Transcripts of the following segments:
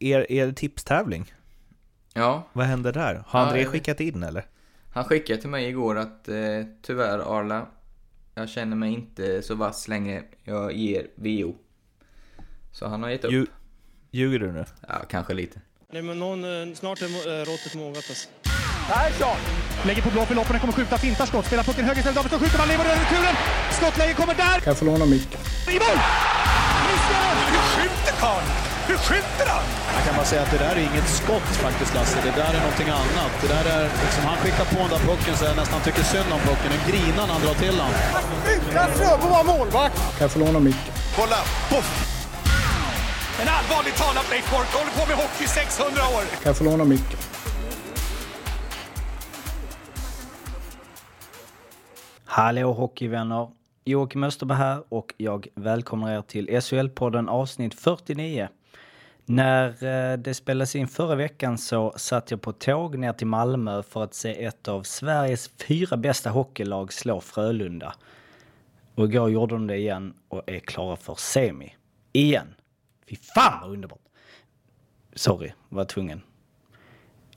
er, er tipstävling. Ja, Vad händer där? Har Ja, André vet. skickat in eller? han skickade till mig igår att eh, tyvärr Arla, jag känner mig inte så vass längre. Jag ger VO. Så han har gett upp. Lju- Ljuger du nu? Ja, kanske lite. Nej, men någon, eh, snart är eh, råttet mogat alltså. Persson! Lägger på blå för loppen, kommer skjuta, fintar skott, spelar pucken höger istället, Davidsson skjuter, man lever över returen! Skottläge kommer där! Kan jag få låna micken? I mål! Missar! Hur skjuter karln? Hur skjuter han? Jag kan bara säga att det där är inget skott faktiskt Lasse, det där är någonting annat. Det där är liksom, han skickar på den där pucken så jag nästan tycker synd om pucken. Den grinar när han drar till den. Utan Fröbo var målvakt! Kan jag få låna micken? Kolla! Poff! En allvarligt talat Leif Boork, håller på med hockey i 600 år! Kan jag få låna micken? Hallå hockeyvänner! Joakim Österberg här och jag välkomnar er till SHL-podden avsnitt 49. När eh, det spelades in förra veckan så satt jag på tåg ner till Malmö för att se ett av Sveriges fyra bästa hockeylag slå Frölunda. Och igår gjorde de det igen och är klara för semi. Igen! Fy fan vad underbart! Sorry, var tvungen.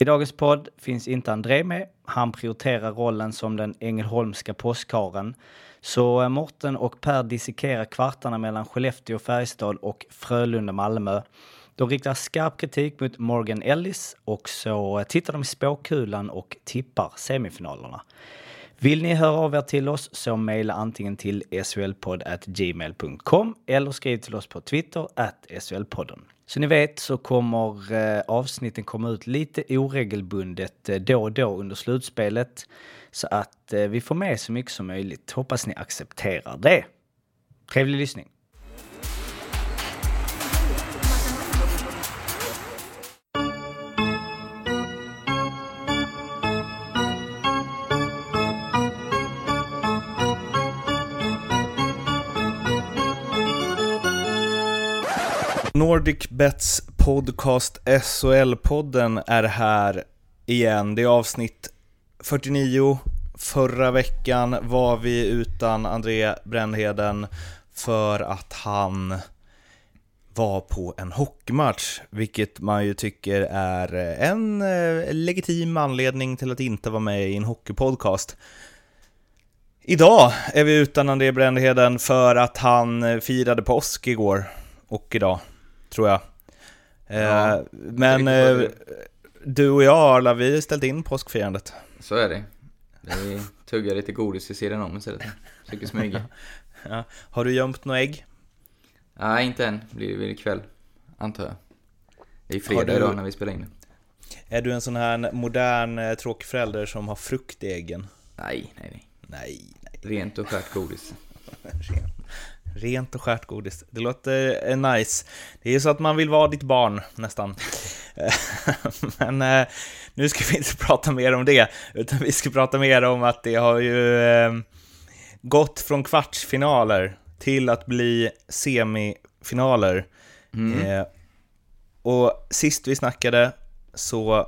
I dagens podd finns inte André med. Han prioriterar rollen som den ängelholmska påskharen. Så eh, Morten och Per dissekerar kvartarna mellan Skellefteå, Färjestad och Frölunda-Malmö. De riktar skarp kritik mot Morgan Ellis och så tittar de i spåkulan och tippar semifinalerna. Vill ni höra av er till oss så mejla antingen till solpodd.gmail.com eller skriv till oss på Twitter at SHLpodden. Så ni vet så kommer eh, avsnitten komma ut lite oregelbundet eh, då och då under slutspelet så att eh, vi får med så mycket som möjligt. Hoppas ni accepterar det. Trevlig lyssning! Nordic Bets podcast SHL-podden är här igen. Det är avsnitt 49. Förra veckan var vi utan André Brännheden för att han var på en hockeymatch, vilket man ju tycker är en eh, legitim anledning till att inte vara med i en hockeypodcast. Idag är vi utan André Brändheden för att han eh, firade påsk igår och idag, tror jag. Eh, Ja, men riktigt vad eh, du och jag, Arla, vi har ställt in påskfirandet. Så är det. Vi tuggar lite godis vid sidan om istället. Försöker smyga. Ja. Har du gömt några ägg? Nej, inte än. Blir det väl ikväll. Antar jag. Det är fredag du- idag när vi spelar in det. Är du en sån här modern eh, tråkig förälder som har frukt i äggen? Nej, nej, nej. Nej, nej. Rent och skärt godis. Rent, och skärt godis. Det låter eh, nice. Det är så att man vill vara ditt barn, nästan. Men eh, nu ska vi inte prata mer om det, utan vi ska prata mer om att det har ju eh, gått från kvartsfinaler till att bli semifinaler. Eh, och sist vi snackade så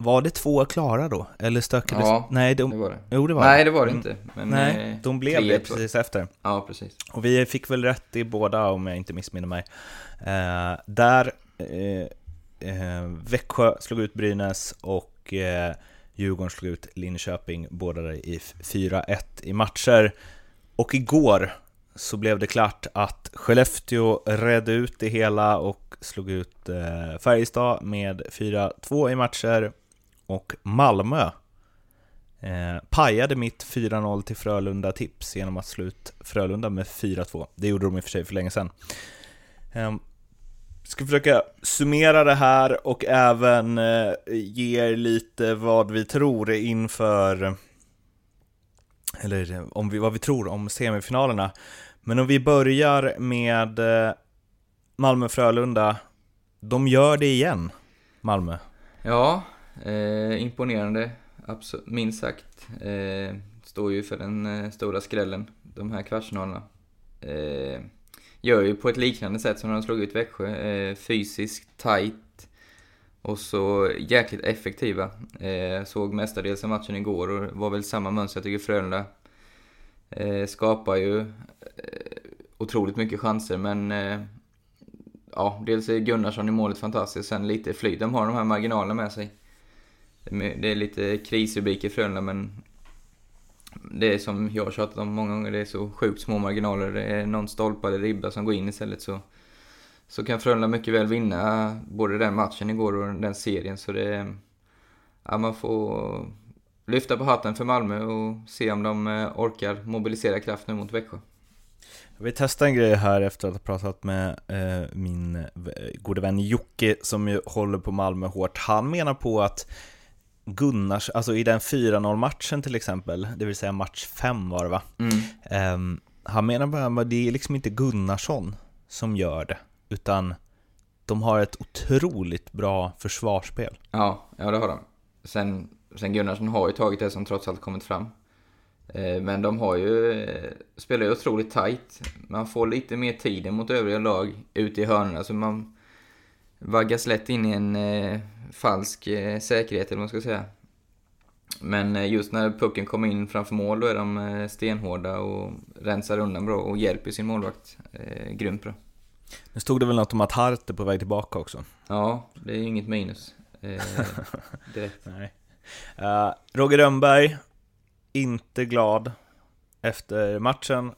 var det två klara då? Eller stökades... Ja, Nej, de... Det var det. Jo, det var Nej, det var det Mm. inte. Men, Nej, eh, de blev 3-1 det precis efter. Ja, precis. Och vi fick väl rätt i båda om jag inte missminner mig. Eh, där eh, eh, Växjö slog ut Brynäs och eh, Djurgården slog ut Linköping, båda i 4-1 i matcher. Och igår så blev det klart att Skellefteå redde ut det hela och slog ut eh, Färjestad med 4-2 i matcher. Och Malmö eh, pajade mitt 4-0 till Frölunda-tips genom att slå ut Frölunda med 4-2. Det gjorde de i och för sig för länge sedan. Eh, ska försöka summera det här och även eh, ge er lite vad vi tror inför eller eh, om vi, vad vi tror om semifinalerna. Men om vi börjar med eh, Malmö-Frölunda. De gör det igen, Malmö. Ja, eh, imponerande. Absolut, minst sagt. Eh, står ju för den eh, stora skrällen, de här kvartsfinalerna. Eh, gör ju på ett liknande sätt som när de slog ut Växjö. Eh, fysiskt, tight och så jäkligt effektiva. Eh, såg mestadels av matchen igår och var väl samma mönster. Jag tycker Frölunda eh, skapar ju eh, otroligt mycket chanser men eh, ja, dels är Gunnarsson i målet fantastiskt, sen lite flyt. De har de här marginalerna med sig. Det är lite krisrubriker Frölunda, men det är som jag har tjatat om många gånger, det är så sjukt små marginaler. Det är någon stolpe eller ribba som går in istället så, så kan Frölunda mycket väl vinna både den matchen igår och den serien. Så det, ja, man får lyfta på hatten för Malmö och se om de eh, orkar mobilisera kraft nu mot Växjö. Vi testar en grej här efter att ha pratat med eh, min gode vän Jocke som ju håller på Malmö hårt. Han menar på att Gunnars, alltså i den 4-0 matchen till exempel, det vill säga match 5 var det va? Mm. Eh, han menar bara att det är liksom inte Gunnarsson som gör det, utan de har ett otroligt bra försvarsspel. Ja, ja det har de. Sen, sen Gunnarsson har ju tagit det som trots allt kommit fram. Eh, men de har ju, eh, spelar ju otroligt tight. Man får lite mer tid mot övriga lag ute i hörnorna, så man vaggas lätt in i en eh, falsk eh, säkerhet, eller vad man ska säga. Men eh, just när pucken kommer in framför mål, då är de eh, stenhårda och rensar undan bra och hjälper sin målvakt eh, grymt bra. Nu stod det väl något om att Hart är på väg tillbaka också? Ja, det är ju inget minus. Eh, direkt. Nej. Uh, Roger Rönnberg, inte glad efter matchen.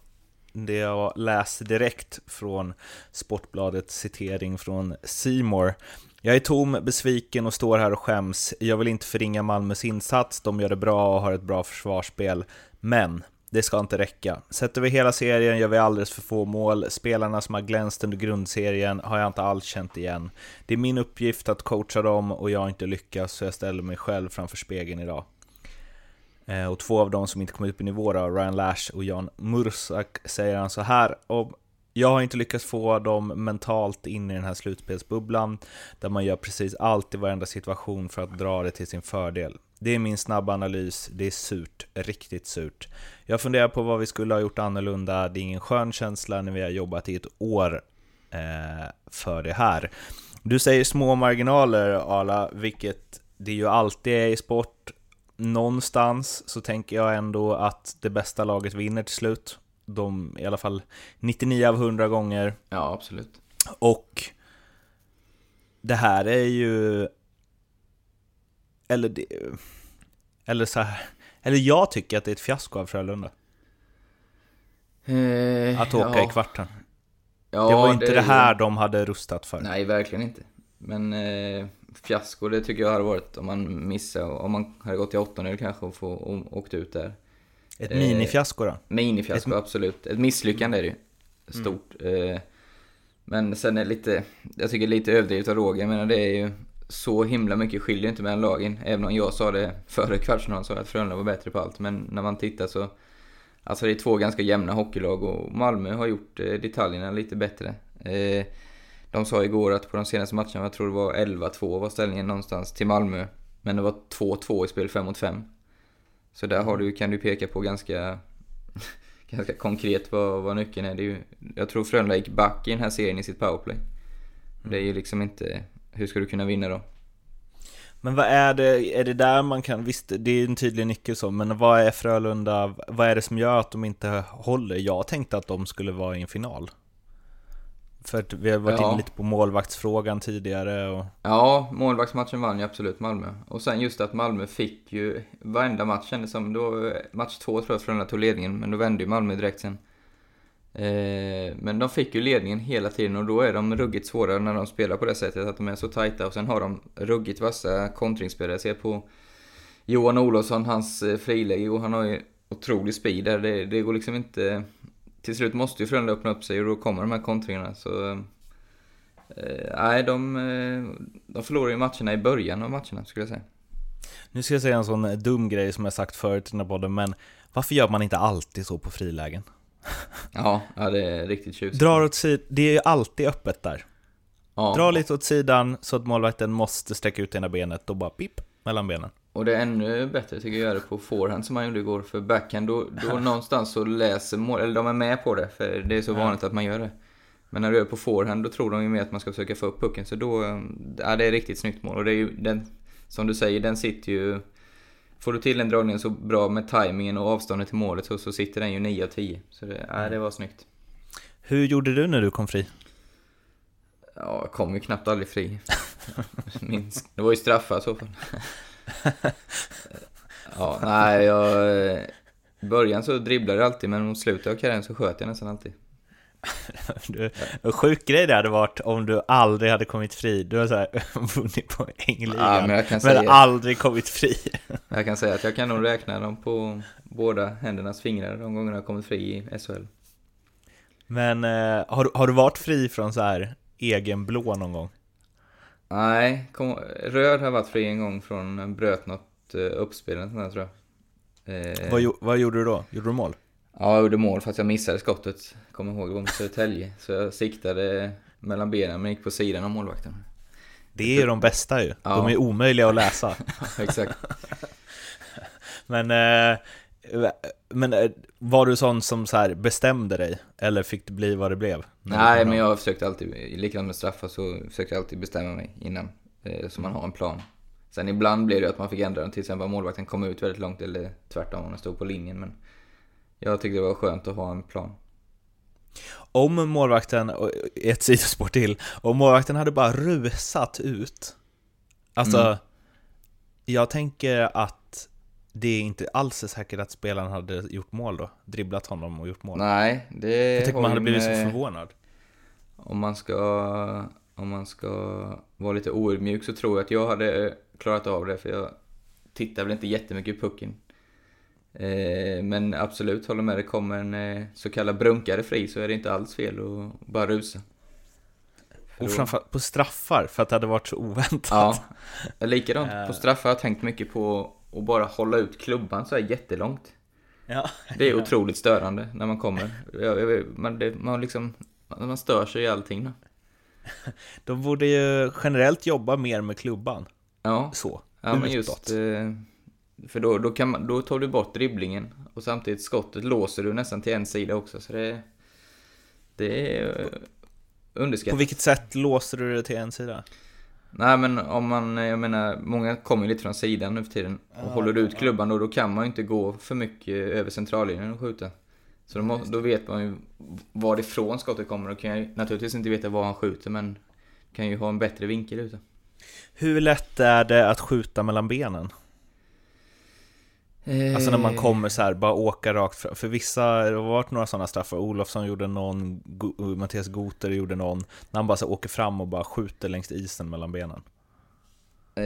Det jag läser direkt från Sportbladets citering från Simor. Jag är tom, besviken och står här och skäms. Jag vill inte förringa Malmös insats, de gör det bra och har ett bra försvarsspel. Men det ska inte räcka. Sätter vi hela serien gör vi alldeles för få mål. Spelarna som har glänst under grundserien har jag inte alls känt igen. Det är min uppgift att coacha dem och jag har inte lyckats så jag ställer mig själv framför spegeln idag. Eh, och två av dem som inte kom upp i nivå då, Ryan Lash och Jan Mursak, säger han så här om jag har inte lyckats få dem mentalt in i den här slutspelsbubblan där man gör precis allt i varenda situation för att dra det till sin fördel. Det är min snabba analys, det är surt, riktigt surt. Jag funderar på vad vi skulle ha gjort annorlunda, det är ingen skön känsla när vi har jobbat i ett år eh, för det här. Du säger små marginaler Arla, vilket det ju alltid är i sport. Någonstans så tänker jag ändå att det bästa laget vinner till slut. De, i alla fall 99 av 100 gånger. Ja, absolut. Och det här är ju eller, det, eller så här, eller jag tycker att det är ett fiasko av Frölunda. Eh, att åka ja. i kvarten. Ja, det var inte det, det här de hade rustat för. Nej, verkligen inte. Men eh, fiasko, det tycker jag hade varit om man missade, om man hade gått till åttondel kanske och, få, och åkt ut där. Ett eh, minifiasko då? Minifiasko, Ett... absolut. Ett misslyckande är det ju. Stort. Mm. Eh, men sen är det lite, jag tycker lite överdrivet av Roger, menar det är ju så himla mycket skiljer inte mellan lagen. Även om jag sa det före kvartsfinalen, så att Frölunda var bättre på allt. Men när man tittar så... Alltså det är två ganska jämna hockeylag och Malmö har gjort eh, detaljerna lite bättre. Eh, de sa igår att på de senaste matcherna, jag tror det var 11-2 var ställningen någonstans till Malmö. Men det var 2-2 i spel 5 mot 5. Så där har du, kan du peka på ganska, ganska konkret vad, vad nyckeln är. Det är ju, jag tror Frölunda gick back i den här serien i sitt powerplay. Det är ju liksom inte hur ska du kunna vinna då? Men vad är det, är det där man kan, visst det är en tydlig nyckel så, men vad är Frölunda, vad är det som gör att de inte håller? Jag tänkte att de skulle vara i en final. För att vi har varit ja. inne lite på målvaktsfrågan tidigare och... Ja, målvaktsmatchen vann ju absolut Malmö. Och sen just att Malmö fick ju varenda match kändes som, då, match två tror jag Frölunda tog ledningen, men då vände ju Malmö direkt sen. Eh, men de fick ju ledningen hela tiden och då är de ruggigt svåra när de spelar på det sättet, att de är så tajta. Och sen har de ruggigt vassa kontringsspelare. Jag ser på Johan Olofsson, hans eh, frilägg, och han har ju otrolig speed där. Det, det går liksom inte... Till slut måste ju Frölunda öppna upp sig och då kommer de här kontringarna. Så... Eh, nej, de, de förlorar ju matcherna i början av matcherna, skulle jag säga. Nu ska jag säga en sån dum grej som jag sagt förut i den här podden, men varför gör man inte alltid så på frilägen? Ja, ja det är riktigt tjusigt. Drar åt sidan, det är ju alltid öppet där. Ja. Dra lite åt sidan så att målvakten måste sträcka ut ena benet och bara pip mellan benen. Och det är ännu bättre tycker jag göra det på forehand som man gjorde igår. För backhand, då, då någonstans så läser mål, eller de är med på det, för det är så vanligt att man gör det. Men när du är på forehand, då tror de ju mer att man ska försöka få upp pucken. Så då, ja det är riktigt snyggt mål. Och det är ju den, som du säger, den sitter ju Får du till en dragning så bra med tajmingen och avståndet till målet så, så sitter den ju 9 av 10. Så det, äh, det var snyggt. Hur gjorde du när du kom fri? Ja, jag kom ju knappt aldrig fri. Minst. Det var ju straffar i så fall. ja, nej, jag... I början så dribblade jag alltid, men mot slutet av karriären så sköt jag nästan alltid. Du, en sjuk grej det hade varit om du aldrig hade kommit fri. Du har så här vunnit poängligan, Ja, men men, säga- aldrig kommit fri. Jag kan säga att jag kan nog räkna dem på båda händernas fingrar de gångerna jag kommit fri i SHL. Men eh, har, du- har du varit fri från så här egen blå någon gång? Nej, kom, röd har varit fri en gång från bröt något eh, uppspel eller sånt där, tror jag. Eh, Vad, vad gjorde du då? Gjorde du mål? Ja, jag gjorde mål fast jag missade skottet. Kommer ihåg, det var mot Södertälje. Så jag siktade mellan benen men gick på sidan av målvakten. Det är ju de bästa ju. Ja. De är omöjliga att läsa. Exakt. Men, eh, men eh, var du sån som så här bestämde dig? Eller fick det bli vad det blev? Nej, men jag försökte alltid, likadant med straffar så försökte jag alltid bestämma mig innan. Eh, så man har en plan. Sen ibland blev det att man fick ändra den, till exempel om målvakten kom ut väldigt långt eller tvärtom om den stod på linjen. Men jag tyckte det var skönt att ha en plan. Om målvakten, och ett sidospår till, om målvakten hade bara rusat ut Alltså, Mm. jag tänker att det inte alls är säkert att spelaren hade gjort mål då, dribblat honom och gjort mål. Nej, det jag tänker man hade blivit så förvånad. Om man ska, om man ska vara lite oödmjuk så tror jag att jag hade klarat av det för jag tittar väl inte jättemycket på pucken. Eh, men absolut, håller med, det kommer en eh, så kallad brunkare fri så är det inte alls fel att bara rusa. För Och framförallt på straffar, för att det hade varit så oväntat. Ja, likadant. Eh. På straffar har jag tänkt mycket på att bara hålla ut klubban så här jättelångt. Ja. Det är otroligt störande när man kommer. Man, det, man liksom, man stör sig i allting. Då. De borde ju generellt jobba mer med klubban. Ja, Så, Ja men just, eh, för då, då, kan man, då tar du bort dribblingen och samtidigt skottet låser du nästan till en sida också så det, det är eh, På underskattat. vilket sätt låser du det till en sida? Nej men om man, jag menar, många kommer ju lite från sidan nu för tiden och håller du ut klubban då, då kan man ju inte gå för mycket över centrallinjen och skjuta. Så då, må, då vet man ju varifrån skottet kommer och kan ju naturligtvis inte veta var han skjuter men kan ju ha en bättre vinkel ute. Hur lätt är det att skjuta mellan benen? Alltså när man kommer så här, bara åka rakt fram. För vissa, det har varit några sådana straffar. Olofsson gjorde någon, Go- Mattias Goter gjorde någon. När han bara så åker fram och bara skjuter längs isen mellan benen. Eh,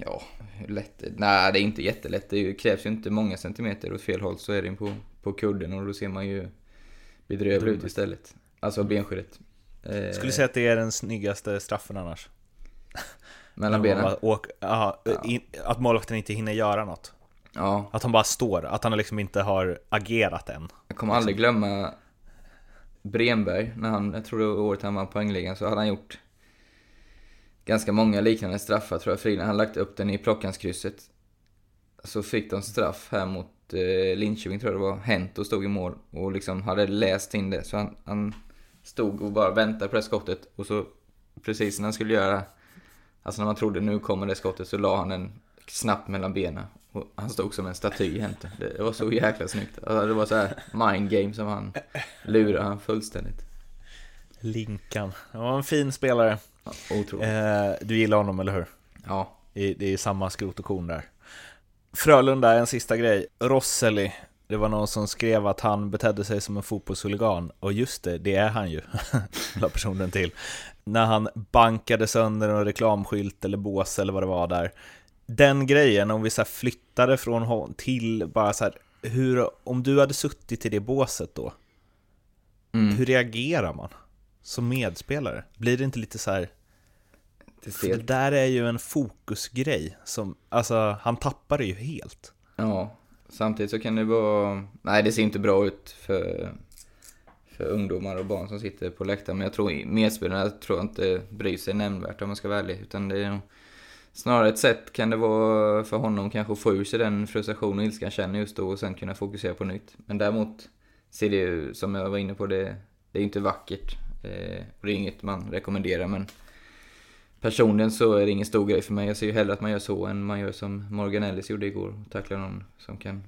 ja, lätt? Nej, det är inte jättelätt. Det ju- krävs ju inte många centimeter åt fel håll så är det på, på kudden och då ser man ju bedrövlig ut istället. Alltså benskyddet. Eh, Skulle säga att det är den snyggaste straffen annars. mellan benen. åker- ja, in, att målvakten inte hinner göra något. Ja, Att han bara står, att han liksom inte har agerat än. jag kommer aldrig glömma Bremberg, när han, jag tror det var året han vann poängligan, så hade han gjort ganska många liknande straffar tror jag, Frida. Han lagt upp den i Plockanskrysset. Så fick de straff här mot eh, Linköping tror jag det var. Hento stod i mål och liksom hade läst in det. Så han, han stod och bara väntade på det skottet och så precis när han skulle göra, alltså när man trodde nu kommer det skottet så la han den snabbt mellan benen. Och han stod som en staty Hento. Det var så jäkla snyggt. Alltså, det var så här mind game som han lurade han fullständigt. Linkan. Han var en fin spelare. Ja, otroligt. Eh, du gillar honom, eller hur? Ja. Det är samma skrot och korn där. Frölunda, en sista grej. Rosseli, det var någon som skrev att han betedde sig som en fotbollshuligan. Och just det, det är han ju, la personen till. När han bankade sönder en reklamskylt eller bås eller vad det var där. Den grejen, om vi så flyttade från honom till bara så här, hur, om du hade suttit i det båset då, Mm. hur reagerar man? Som medspelare? Blir det inte lite så här Det för det där är ju en fokusgrej som, alltså han tappar det ju helt. ja. Samtidigt så kan det vara... Nej, det ser inte bra ut för, för ungdomar och barn som sitter på läktaren. Men jag tror medspelarna tror jag inte bryr sig nämnvärt om man ska vara ärlig. Utan det är nog snarare ett sätt kan det vara för honom kanske att få ur sig den frustration och ilska han känner just då och sen kunna fokusera på nytt. Men däremot ser det ju, som jag var inne på, det, det är inte vackert. Eh, och det är inget man rekommenderar men Personligen så är det ingen stor grej för mig. Jag ser ju hellre att man gör så än man gör som Morgan Ellis gjorde igår. och Tacklar någon som kan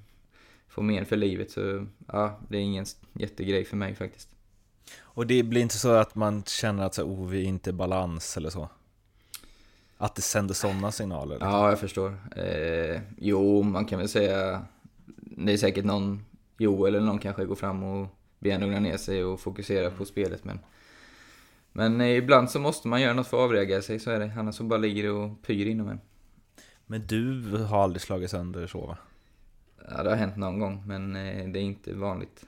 få men för livet. Så ja, det är ingen jättegrej för mig faktiskt. Och det blir inte så att man känner att så, oh, vi är inte i balans eller så? Att det sänder sådana signaler? Liksom. Ja, jag förstår. Eh, jo, man kan väl säga... Det är säkert någon, Joel eller någon kanske går fram och ber lugna ner sig och fokusera på spelet, men... Men eh, ibland så måste man göra något för att avreagera sig, så är det. Annars så bara ligger det och pyr inom en. Men du har aldrig slagit sönder så va? Ja, det har hänt någon gång, men eh, det är inte vanligt.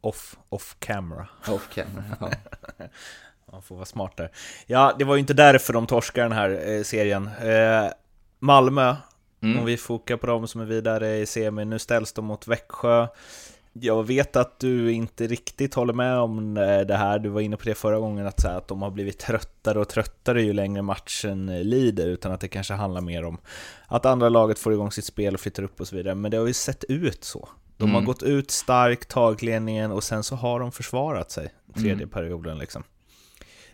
Off, off camera. Off camera, ja. Man får vara smart där. Ja, det var ju inte därför de torskar den här eh, serien. Eh, Malmö, Mm. om vi fokar på dem som är vidare i semin, nu ställs de mot Växjö. Jag vet att du inte riktigt håller med om eh, det här, du var inne på det förra gången, att, så här, att de har blivit tröttare och tröttare ju längre matchen eh, lider, utan att det kanske handlar mer om att andra laget får igång sitt spel och flyttar upp och så vidare. Men det har ju sett ut så. De har Mm. gått ut starkt, tagit ledningen och sen så har de försvarat sig tredje Mm. perioden liksom.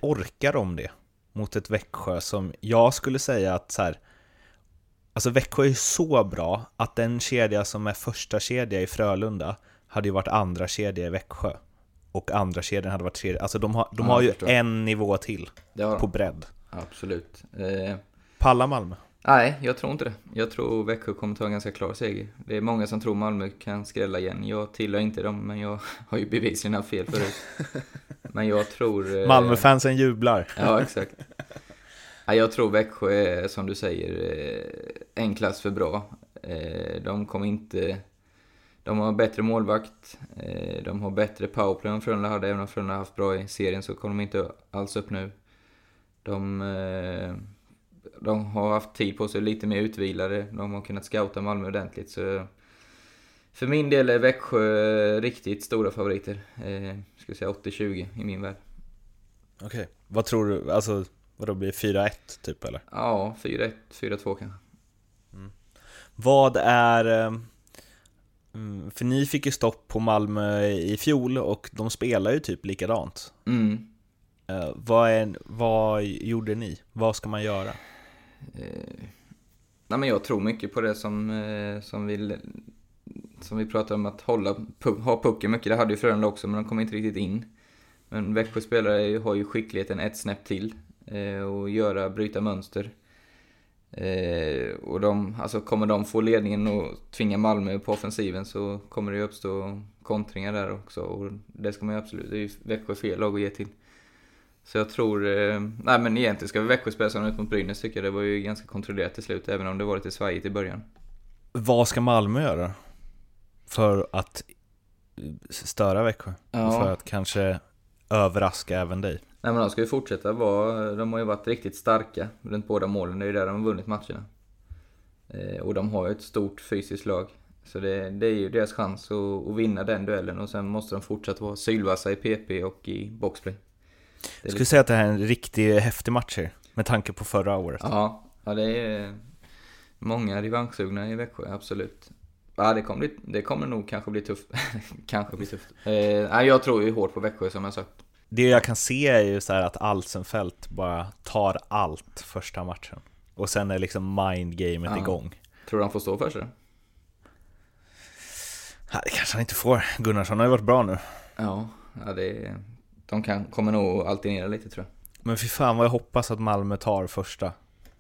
Orkar de det mot ett Växjö som jag skulle säga att så här, Alltså Växjö är så bra att den kedja som är första kedja i Frölunda hade ju varit andra kedja i Växjö. Och andra kedjan hade varit tredje. Alltså de har, de Ja, har ju förstår. en nivå till på bredd. Absolut. Eh, Palla Malmö. nej, jag tror inte det. Jag tror Växjö kommer ta en ganska klar seger. Det är många som tror Malmö kan skrälla igen. Jag tillhör inte dem, men jag har ju bevisligen haft fel förut. Men jag tror... eh, Malmöfansen jublar. Ja, exakt. Ja, jag tror Växjö är, som du säger, eh, en klass för bra. Eh, De kommer inte... De har bättre målvakt, de har bättre powerplay än Frölunda hade. Även om Frölunda har haft bra i serien så kommer de inte alls upp nu. De, de har haft tid på sig, lite mer utvilade. De har kunnat scouta Malmö ordentligt. Så för min del är Växjö riktigt stora favoriter. Eh, skulle säga 80-20 i min värld. Okej. Vad tror du? Alltså, vad då blir det? 4-1 typ eller? Ja, 4-1, 4-2 kanske. Vad är... eh, mm, För ni fick ju stopp på Malmö i fjol och de spelar ju typ likadant. Mm. Eh, vad, är, vad gjorde ni? Vad ska man göra? Eh, nej, men jag tror mycket på det som, eh, som, vi, som vi pratade om att hålla, pu- ha pucken mycket. Det hade ju Frölunda också, men de kom inte riktigt in. Men Växjö spelare har ju skickligheten ett snäpp till eh, och göra, bryta mönster. Eh, och de, alltså kommer de få ledningen och tvinga Malmö på offensiven så kommer det ju uppstå kontringar där också. Och det ska man ju absolut, det är ju Växjö fel lag att ge till. Så jag tror, eh, nej men egentligen ska Växjö spela som ut mot Brynäs tycker jag. Det var ju ganska kontrollerat till slut, även om det var lite svajigt i början. Vad ska Malmö göra? För att störa Växjö? Ja. Och för att kanske överraska även dig? Nej men de ska ju fortsätta vara, de har ju varit riktigt starka runt båda målen. Det är ju där de har vunnit matcherna. Eh, och de har ju ett stort fysiskt lag. Så det, det är ju deras chans att, att vinna den duellen och sen måste de fortsätta vara sylvassa i PP och i boxplay. Det Jag skulle säga att det här är en riktigt häftig match här, med tanke på förra året. Ja, ja det är många revanschsugna i Växjö, absolut. Ja, det kommer, bli, det kommer nog kanske bli tufft. kanske bli tufft. Eh, jag tror ju hårt på Växjö som jag sagt. Det jag kan se är ju så att Alsenfelt bara tar allt första matchen. Och sen är liksom mindgamet Ja. igång. Tror du han får stå för sig? Ja, det kanske han inte får. Gunnarsson har ju varit bra nu. Ja, ja det, de kan, kommer nog alternera lite tror jag. Men fy fan vad jag hoppas att Malmö tar första.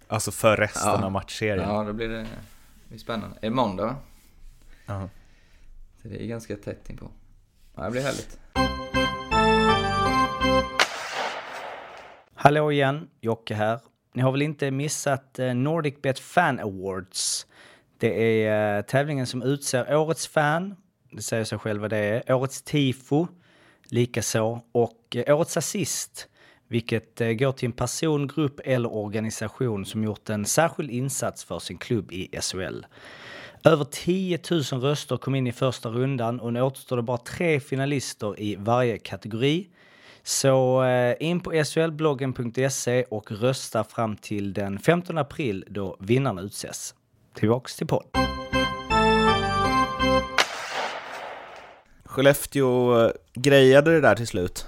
Alltså för resten Ja. av matchserien. Ja, då blir det, det blir spännande. Är det måndag va? Ja. Så det är ganska tätt inpå. Ja, det blir härligt. Hallå igen, Jocke här. Ni har väl inte missat eh, NordicBet Fan Awards? Det är eh, tävlingen som utser årets fan, det säger sig själv vad det är, årets tifo, likaså, och eh, årets assist, vilket går till en person, grupp eller organisation som gjort en särskild insats för sin klubb i SHL. Över 10 000 röster kom in i första rundan och nu återstår det bara tre finalister i varje kategori. Så eh, in på shlbloggen.se och rösta fram till den 15 april då vinnarna utses. Tillbaks till podd. Skellefteå eh, grejade det där till slut.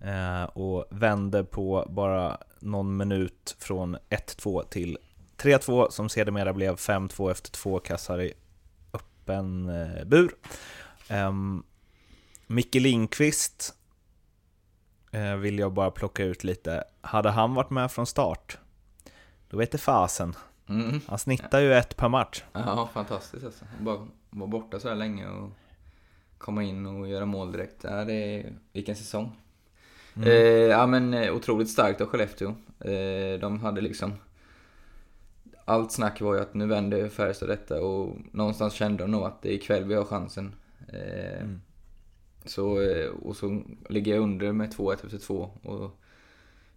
Eh, och vände på bara någon minut från 1-2 till 3-2 som sedermera blev 5-2 efter två kassar i öppen eh, bur. Um, Micke Lindqvist eh, vill jag bara plocka ut lite. Hade han varit med från start, då vet det fasen. Mm. Han snittar ju ett per match. Ja, fantastiskt alltså. Bara vara borta så här länge och komma in och göra mål direkt. Ja, det är, vilken säsong. Eh, ja men eh, otroligt starkt av Skellefteå. Eh, de hade liksom... Allt snack var ju att nu vänder Färjestad detta och någonstans kände de nog att det är ikväll vi har chansen. Eh, så, eh, och så ligger jag under med 2-1 efter 2 och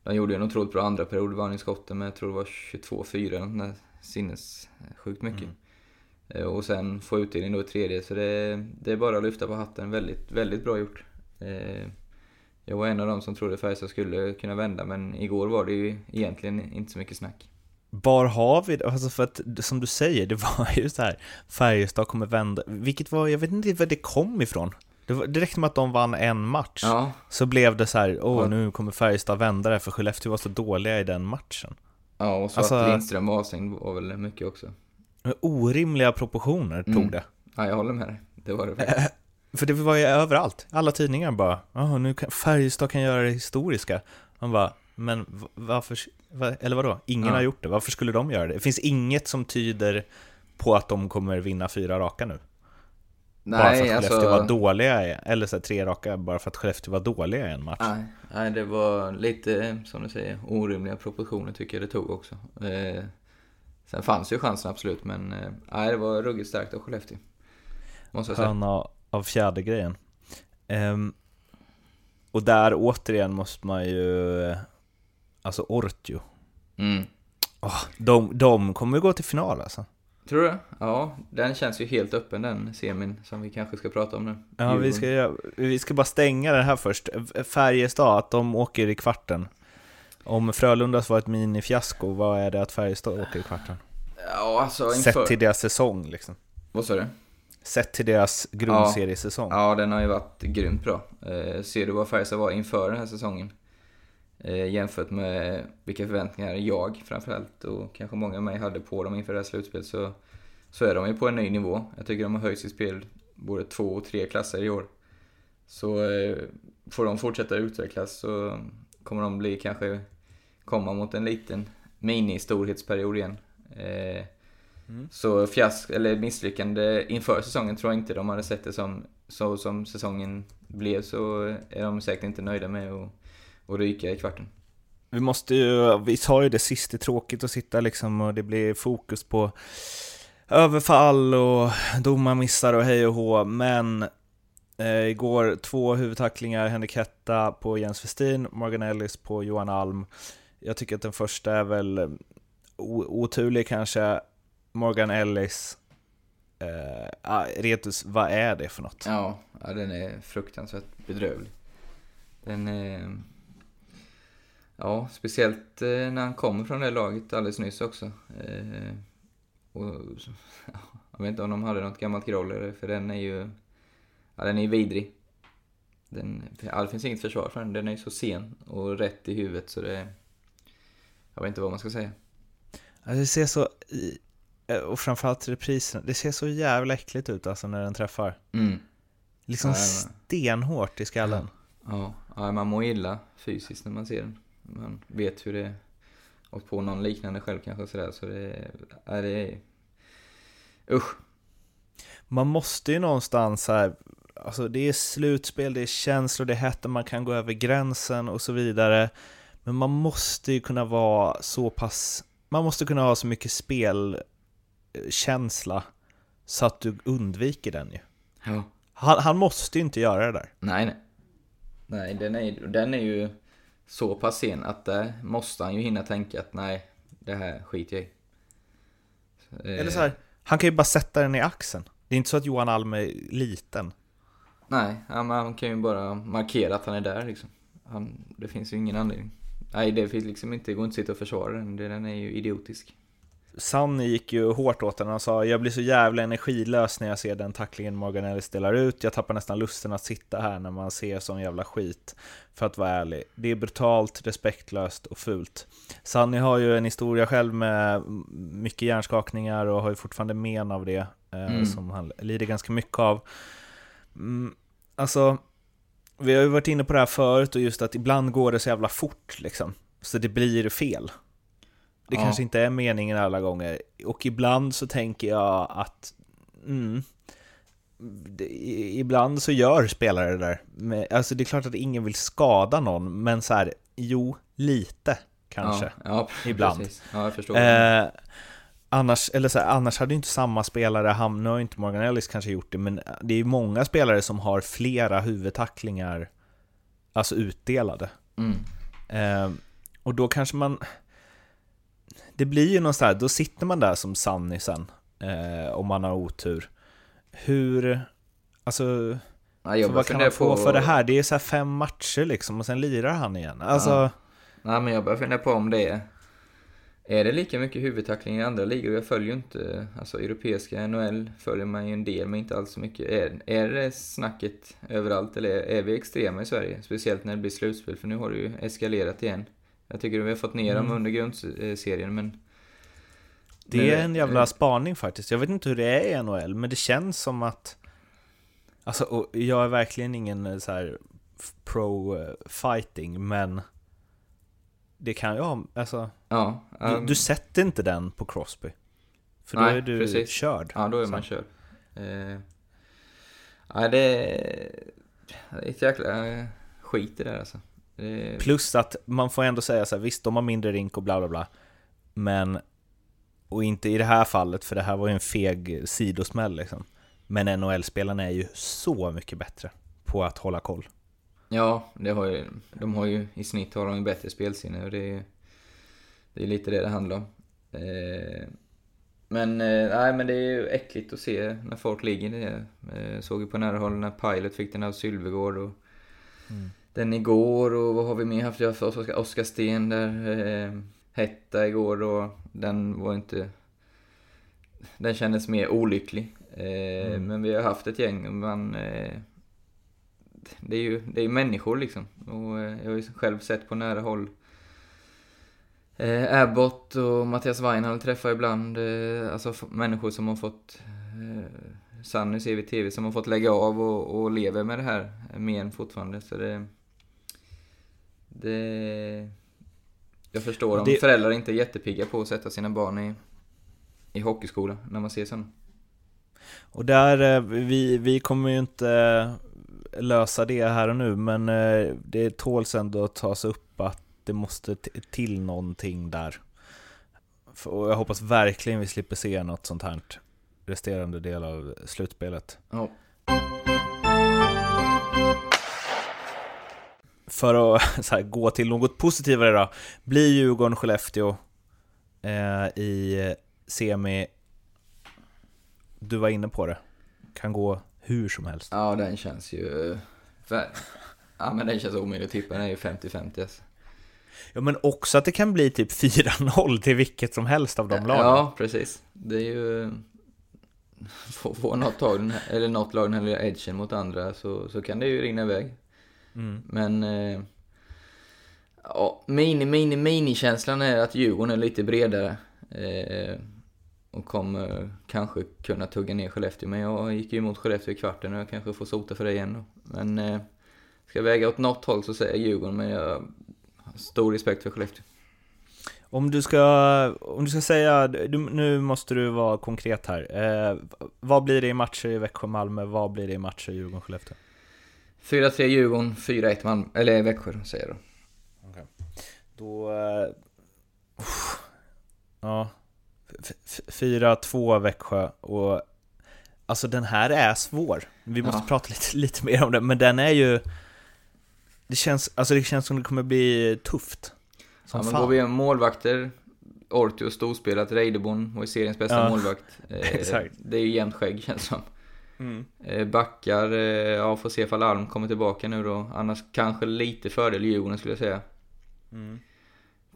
de gjorde en otroligt bra andra period, vann i skotten med jag tror det var 22-4, den där sinnessjukt mycket. Eh, Och sen få utdelning då i tredje, så det, det är bara att lyfta på hatten. Väldigt, väldigt bra gjort. Eh, Jag var en av dem som trodde Färjestad skulle kunna vända, men igår var det ju egentligen inte så mycket snack. Var har vi det? Alltså för att, som du säger, det var ju så här, Färjestad kommer vända, vilket var, jag vet inte var det kom ifrån. Det, var, det räckte med att de vann en match, Ja, så blev det så här, åh nu kommer Färjestad vända det, för Skellefteå var så dåliga i den matchen. ja och så Alltså- att Lindström var avstängd var väl mycket också. Orimliga proportioner tog Mm. det. Ja, jag håller med dig. Det var det faktiskt. För det var ju överallt, alla tidningar bara, ja nu kan Färjestad kan göra det historiska. Man bara, men varför, va, eller vadå? Ingen Ja. har gjort det, varför skulle de göra det? Det finns inget som tyder på att de kommer vinna fyra raka nu. bara för att Nej, Skellefteå alltså... var dåliga, eller så här, tre raka bara för att Skellefteå var dåliga i en match. Nej, nej, det var lite, som du säger, orimliga proportioner tycker jag det tog också. Eh, sen fanns ju chansen absolut, men eh, nej, det var ruggigt starkt av Skellefteå. Måste jag säga. Sköna av fjärde grejen. Ehm, och där återigen måste man ju, eh, alltså Ortio, Mm. Åh, de, de kommer gå till final alltså. Tror du? Ja, den känns ju helt öppen den semin som vi kanske ska prata om nu. Ja, vi ska, vi ska bara stänga den här först. Färjestad, att de åker i kvarten. Om Frölundas var ett minifiasko, vad är det att Färjestad åker i kvarten? Ja, alltså inför... Sett till deras säsong liksom. Vad sa du? Sett till deras grundseriesäsong. Ja, den har ju varit grymt bra. Eh, ser du vad Färjestad var inför den här säsongen? Eh, jämfört med vilka förväntningar jag framförallt och kanske många av mig hade på dem inför det här slutspelet så, så är de ju på en ny nivå. Jag tycker de har höjt sitt spel både två och tre klasser i år. Så eh, får de fortsätta utvecklas så kommer de bli kanske komma mot en liten mini-storhetsperiod igen. Eh, så fiask, eller misslyckande inför säsongen tror jag inte de hade sett det som, så som säsongen blev så är de säkert inte nöjda med att, att ryka i kvarten. Vi måste ju, vi sa ju det sist, det är tråkigt att sitta liksom och det blir fokus på överfall och domarmissar och hej och hå, men eh, igår två huvudtacklingar, Henrik Hetta på Jens Westin, Morgan Ellis på Johan Alm. Jag tycker att den första är väl eh, oturlig kanske, Morgan Ellis. Eh, ah, Retus, vad är det för något? Ja, ja den är fruktansvärt bedrövlig. Den är... Ja, speciellt eh, när han kommer från det laget alldeles nyss också. Eh, och, jag vet inte om de hade något gammalt groll för den är ju... Ja, den är ju vidrig. Den, det finns inget försvar för den. Den är ju så sen och rätt i huvudet så det... Jag vet inte vad man ska säga. Alltså, det ser så, eh, och framförallt reprisen, det ser så jävla äckligt ut alltså när den träffar. Mm. Liksom ja. stenhårt i skallen. Ja, ja, man mår illa fysiskt när man ser den. Man vet hur det är. Åkt på någon liknande själv kanske sådär, så det, ja, det är... Usch. Man måste ju någonstans här, alltså det är slutspel, det är känslor, det är hett, man kan gå över gränsen och så vidare. Men man måste ju kunna vara så pass, man måste kunna ha så mycket spelkänsla så att du undviker den ju. Ja. Han, han måste ju inte göra det där. Nej, nej. Nej, den är, den är ju så pass sen att där måste han ju hinna tänka att nej, det här skiter jag i. Eh, Eller så här, han kan ju bara sätta den i axeln. Det är inte så att Johan Alm är liten. Nej, han kan ju bara markera att han är där liksom. Han, det finns ju ingen anledning. Nej, det finns liksom inte, det går inte att sitta och försvara den. Den är ju idiotisk. Sanni gick ju hårt åt den och sa jag blir så jävla energilös när jag ser den tacklingen Morgan Ellis delar ut. Jag tappar nästan lusten att sitta här när man ser sån jävla skit. För att vara ärlig. Det är brutalt, respektlöst och fult. Sanni har ju en historia själv med mycket hjärnskakningar och har ju fortfarande men av det. Eh, Mm. Som han lider ganska mycket av. Mm, alltså, vi har ju varit inne på det här förut och just att ibland går det så jävla fort liksom. Så det blir fel. Det Ja. kanske inte är meningen alla gånger. Och ibland så tänker jag att mm, det, ibland så gör spelare det där. Men, alltså det är klart att ingen vill skada någon, men så här, jo, lite kanske. Ja, ja Ibland. Eh, annars, eller så här, annars hade ju inte samma spelare hamnat, nu har inte Morgan Ellis kanske gjort det, men det är ju många spelare som har flera huvudtacklingar alltså utdelade. Mm. Eh, och då kanske man... Det blir ju någon sån här, då sitter man där som Sunny sen, eh, om man har otur. Hur... Alltså, bara vad kan man få på- för det här? Det är så här fem matcher liksom, och sen lirar han igen. Alltså... Ja. Nej, men jag börjar fundera på om det är... Är det lika mycket huvudtackling i andra ligor? Jag följer ju inte, alltså europeiska NHL följer man ju en del, men inte alls så mycket. Är, är det snacket överallt, eller är vi extrema i Sverige? Speciellt när det blir slutspel, för nu har det ju eskalerat igen. Jag tycker vi har fått ner dem Mm. under grundserien, men... Det är en jävla eh, spaning faktiskt. Jag vet inte hur det är i NHL, men det känns som att... Alltså, jag är verkligen ingen eh, så här pro-fighting, men... Det kan ju ha... Alltså, Ja, du, um, du sätter inte den på Crosby. För då Nej, är du precis. körd. Ja, då är man körd. Eh, ja, det är, ett jäkla eh, skit i det där alltså. Det, Plus att man får ändå säga så här, visst de har mindre rink och bla bla bla. Men... Och inte i det här fallet, för det här var ju en feg sidosmäll liksom. Men NHL-spelarna är ju så mycket bättre på att hålla koll. ja, det har ju, de har ju i snitt har de ju bättre spelsinne och det är ju det är lite det det handlar om. Eh, men, eh, nej men det är ju äckligt att se när folk ligger det. Eh, såg ju på nära håll när Pilot fick den av Sylvegård och den igår och vad har vi mer haft? Jag haft Oskar, Oskar Sten där. Eh, Hetta igår och den var inte... Den kändes mer olycklig. Eh, Men vi har haft ett gäng och man... Eh, det är ju det är människor liksom. Och eh, jag har ju själv sett på nära håll eh, Abbott och Mattias Weinhall träffar ibland eh, alltså människor som har fått eh, Sanny ser vi i TV som har fått lägga av och, och lever med det här men fortfarande. Så det... Det... Jag förstår om Det- föräldrar inte är jättepigga på att sätta sina barn i, i hockeyskola när man ser sådana. Och där, eh, vi, vi kommer ju inte eh, lösa det här och nu, men eh, det tåls ändå att tas upp att det måste till någonting där. Och jag hoppas verkligen vi slipper se något sånt här resterande del av slutspelet. Ja. För att här, gå till något positivare då, blir Djurgården-Skellefteå eh, i semi, du var inne på det, kan gå hur som helst. ja, den känns ju... Ja, men den känns omöjlig att tippa. Den är ju 50-50 alltså. Ja men också att det kan bli typ 4-0 till vilket som helst av de lagen. Ja, precis. Det är ju... Får, får något, tag, eller något lag den här lilla edgen mot andra så, så kan det ju rinna iväg. Mm. Men... Eh, ja, mini, mini, mini-känslan är att Djurgården är lite bredare. Eh, och kommer kanske kunna tugga ner Skellefteå. Men jag gick ju emot Skellefteå i kvarten och jag kanske får sota för det igen då. Men... Eh, ska jag väga åt något håll så säger jag Djurgården, men jag har stor respekt för Skellefteå. Om du ska, om du ska säga, du, nu måste du vara konkret här. Eh, vad blir det i matcher i Växjö-Malmö? Vad blir det i matcher i Djurgården-Skellefteå? 4-3 Djurgården, 4-1 Malmö, eller Växjö säger jag då. Då... Eh, uff, ja. F- f- 4-2 Växjö och... Alltså den här är svår. Vi måste Ja. prata lite, lite mer om det, men den är ju... Det känns, alltså det känns som det kommer bli tufft. Som Ja, men fan. går vi igenom målvakter, Ortio storspelat, Reideborn var ju seriens bästa Ja, målvakt. Eh. Det är ju jämnt skägg känns som. Mm. Eh, backar, eh, ja får se ifall Alm kommer tillbaka nu då. Annars kanske lite fördel Djurgården skulle jag säga. Mm.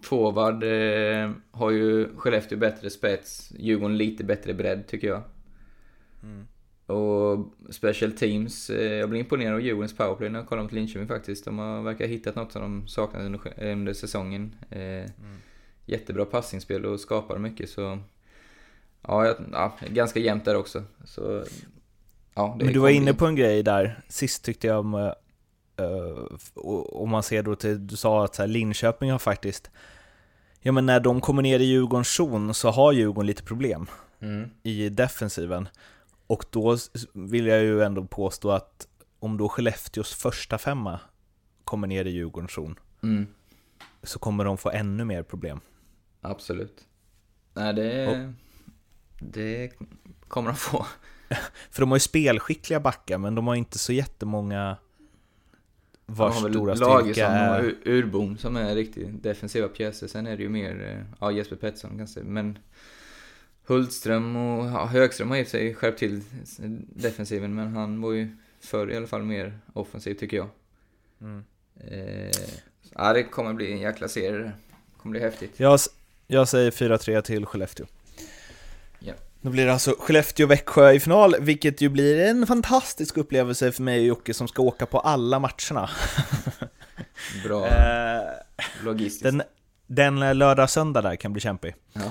Forward eh, har ju Skellefteå bättre spets, Djurgården lite bättre bredd tycker jag. Mm. Och special teams, eh, jag blir imponerad av Djurgårdens powerplay när jag kollar mot Linköping faktiskt. De har verkar ha hittat något som de saknade under, under säsongen. Eh, Jättebra passningsspel och skapar mycket så... Ja, ja, ganska jämnt där också. Så... Ja, Men du var inne på en grej där, sist tyckte jag om, eh, eh, och om man ser då till, du sa att så här, Linköping har faktiskt, ja men när de kommer ner i Djurgårdens zon så har Djurgården lite problem Mm. i defensiven. Och då vill jag ju ändå påstå att om då Skellefteås första femma kommer ner i Djurgårdens zon Mm. så kommer de få ännu mer problem. Absolut. Nej, det, det kommer de få. För de har ju spelskickliga backar, men de har inte så jättemånga vars de har stora styrka är... Ur- Urbom som är riktigt defensiva pjäser. Sen är det ju mer, eh, ja Jesper Pettersson kanske, men Hultström och ja, Högström har i och för sig skärpt till defensiven, men han var ju förr i alla fall mer offensiv tycker jag. Mm. Eh, ja, det kommer bli en jäkla serie det. Kommer bli häftigt. Jag, jag säger 4-3 till Skellefteå. Ja. Då blir det alltså Skellefteå-Växjö i final, vilket ju blir en fantastisk upplevelse för mig och Jocke som ska åka på alla matcherna. Bra Eh, logistiskt. den, den lördag-söndag där kan bli kämpig. Ja.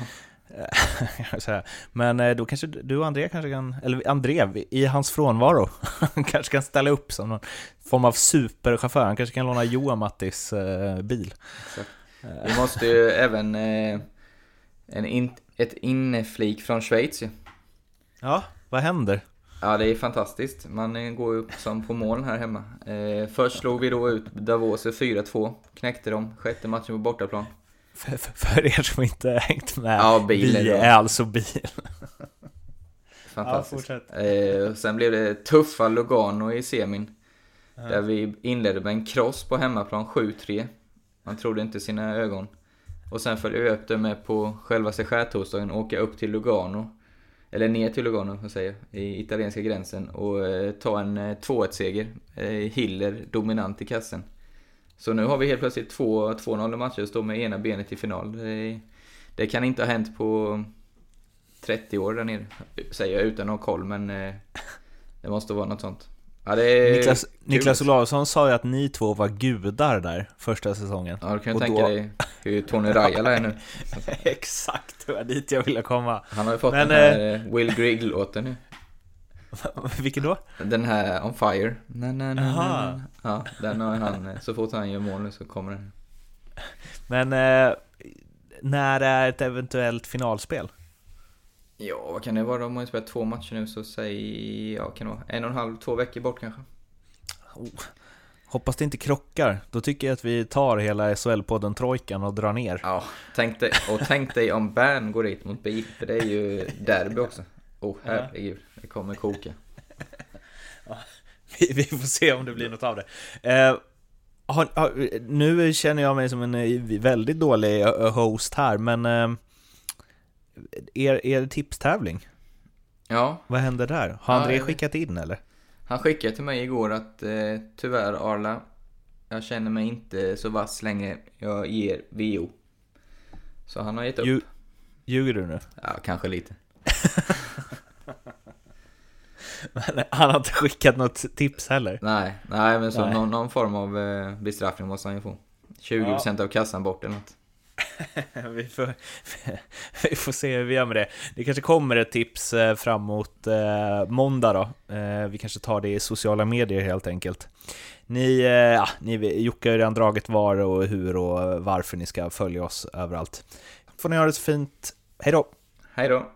säga. Men eh, då kanske du och André kanske kan, eller André, i hans frånvaro, kanske kan ställa upp som någon form av superchaufför. Han kanske kan låna Johan Mattis eh, bil. Vi måste ju även eh, en in, ett inneflik från Schweiz ju. Ja, vad händer? Ja, det är fantastiskt. Man eh, går ju som på målen här hemma. Eh, först slog vi då ut Davos 4-2. Knäckte dem. Sjätte matchen på bortaplan. För, för, för er som inte hängt med, Ja, bil vi är alltså bil. Fantastiskt. Ja, eh, och sen blev det tuffa Lugano i semin. Där vi inledde med en cross på hemmaplan, 7-3. Man trodde inte sina ögon. Och sen följde vi upp det med på själva skärtorsdagen, åka upp till Lugano. Eller ner till Lugano, vad säger i italienska gränsen. Och eh, ta en eh, 2-1-seger. Eh, Hiller dominant i kassen. Så nu har vi helt plötsligt två 2-0 matcher och står med ena benet i final. Det, det kan inte ha hänt på 30 år där nere, säger jag utan att ha koll, men eh, det måste vara något sånt. Ja, är Niklas. Niklas Olausson sa ju att ni två var gudar där första säsongen. Ja, du kan ju tänka då- dig hur Tony Rajala är nu. Exakt, det var dit jag ville komma. Han har ju fått Men, den här eh, Will Grigg-låten nu. Vilken då? Den här On Fire. Na, na, na, na. Ja, den har han, eh, så fort han gör mål nu så kommer den. Men eh, när är ett eventuellt finalspel? Ja, vad kan det vara? De har ju spelat två matcher nu, så säg, ja, kan det vara en och en halv, två veckor bort kanske. Hoppas det inte krockar. Då tycker jag att vi tar hela SHL-podden Trojkan och drar ner. Ja, tänk dig, och tänk dig om Bern går dit mot BIF, för det är ju derby också. Åh oh, herregud, det kommer koka. Vi, vi får se om det blir något av det. Eh, har, har, nu känner jag mig som en eh, väldigt dålig eh, host här, men eh, er, er tipstävling, Ja, vad händer där? Har Ja, André vet. skickat in eller? han skickade till mig igår att eh, tyvärr Arla, jag känner mig inte så vass längre, jag ger VO. Så han har gett upp. Lju- Ljuger du nu? Ja, kanske lite. Han har inte skickat något tips heller. Nej, nej men så Nej. Någon, någon form av eh, bestraffning måste han ju få. 20% av kassan bort eller något. vi, får, vi får se hur vi gör med det. Det kanske kommer ett tips eh, framåt eh, måndag då. Eh, vi kanske tar det i sociala medier helt enkelt. Ni, eh, ja, ni Jocke har redan dragit var och hur och varför ni ska följa oss överallt. Får ni ha det så fint. Hej då! Hej då!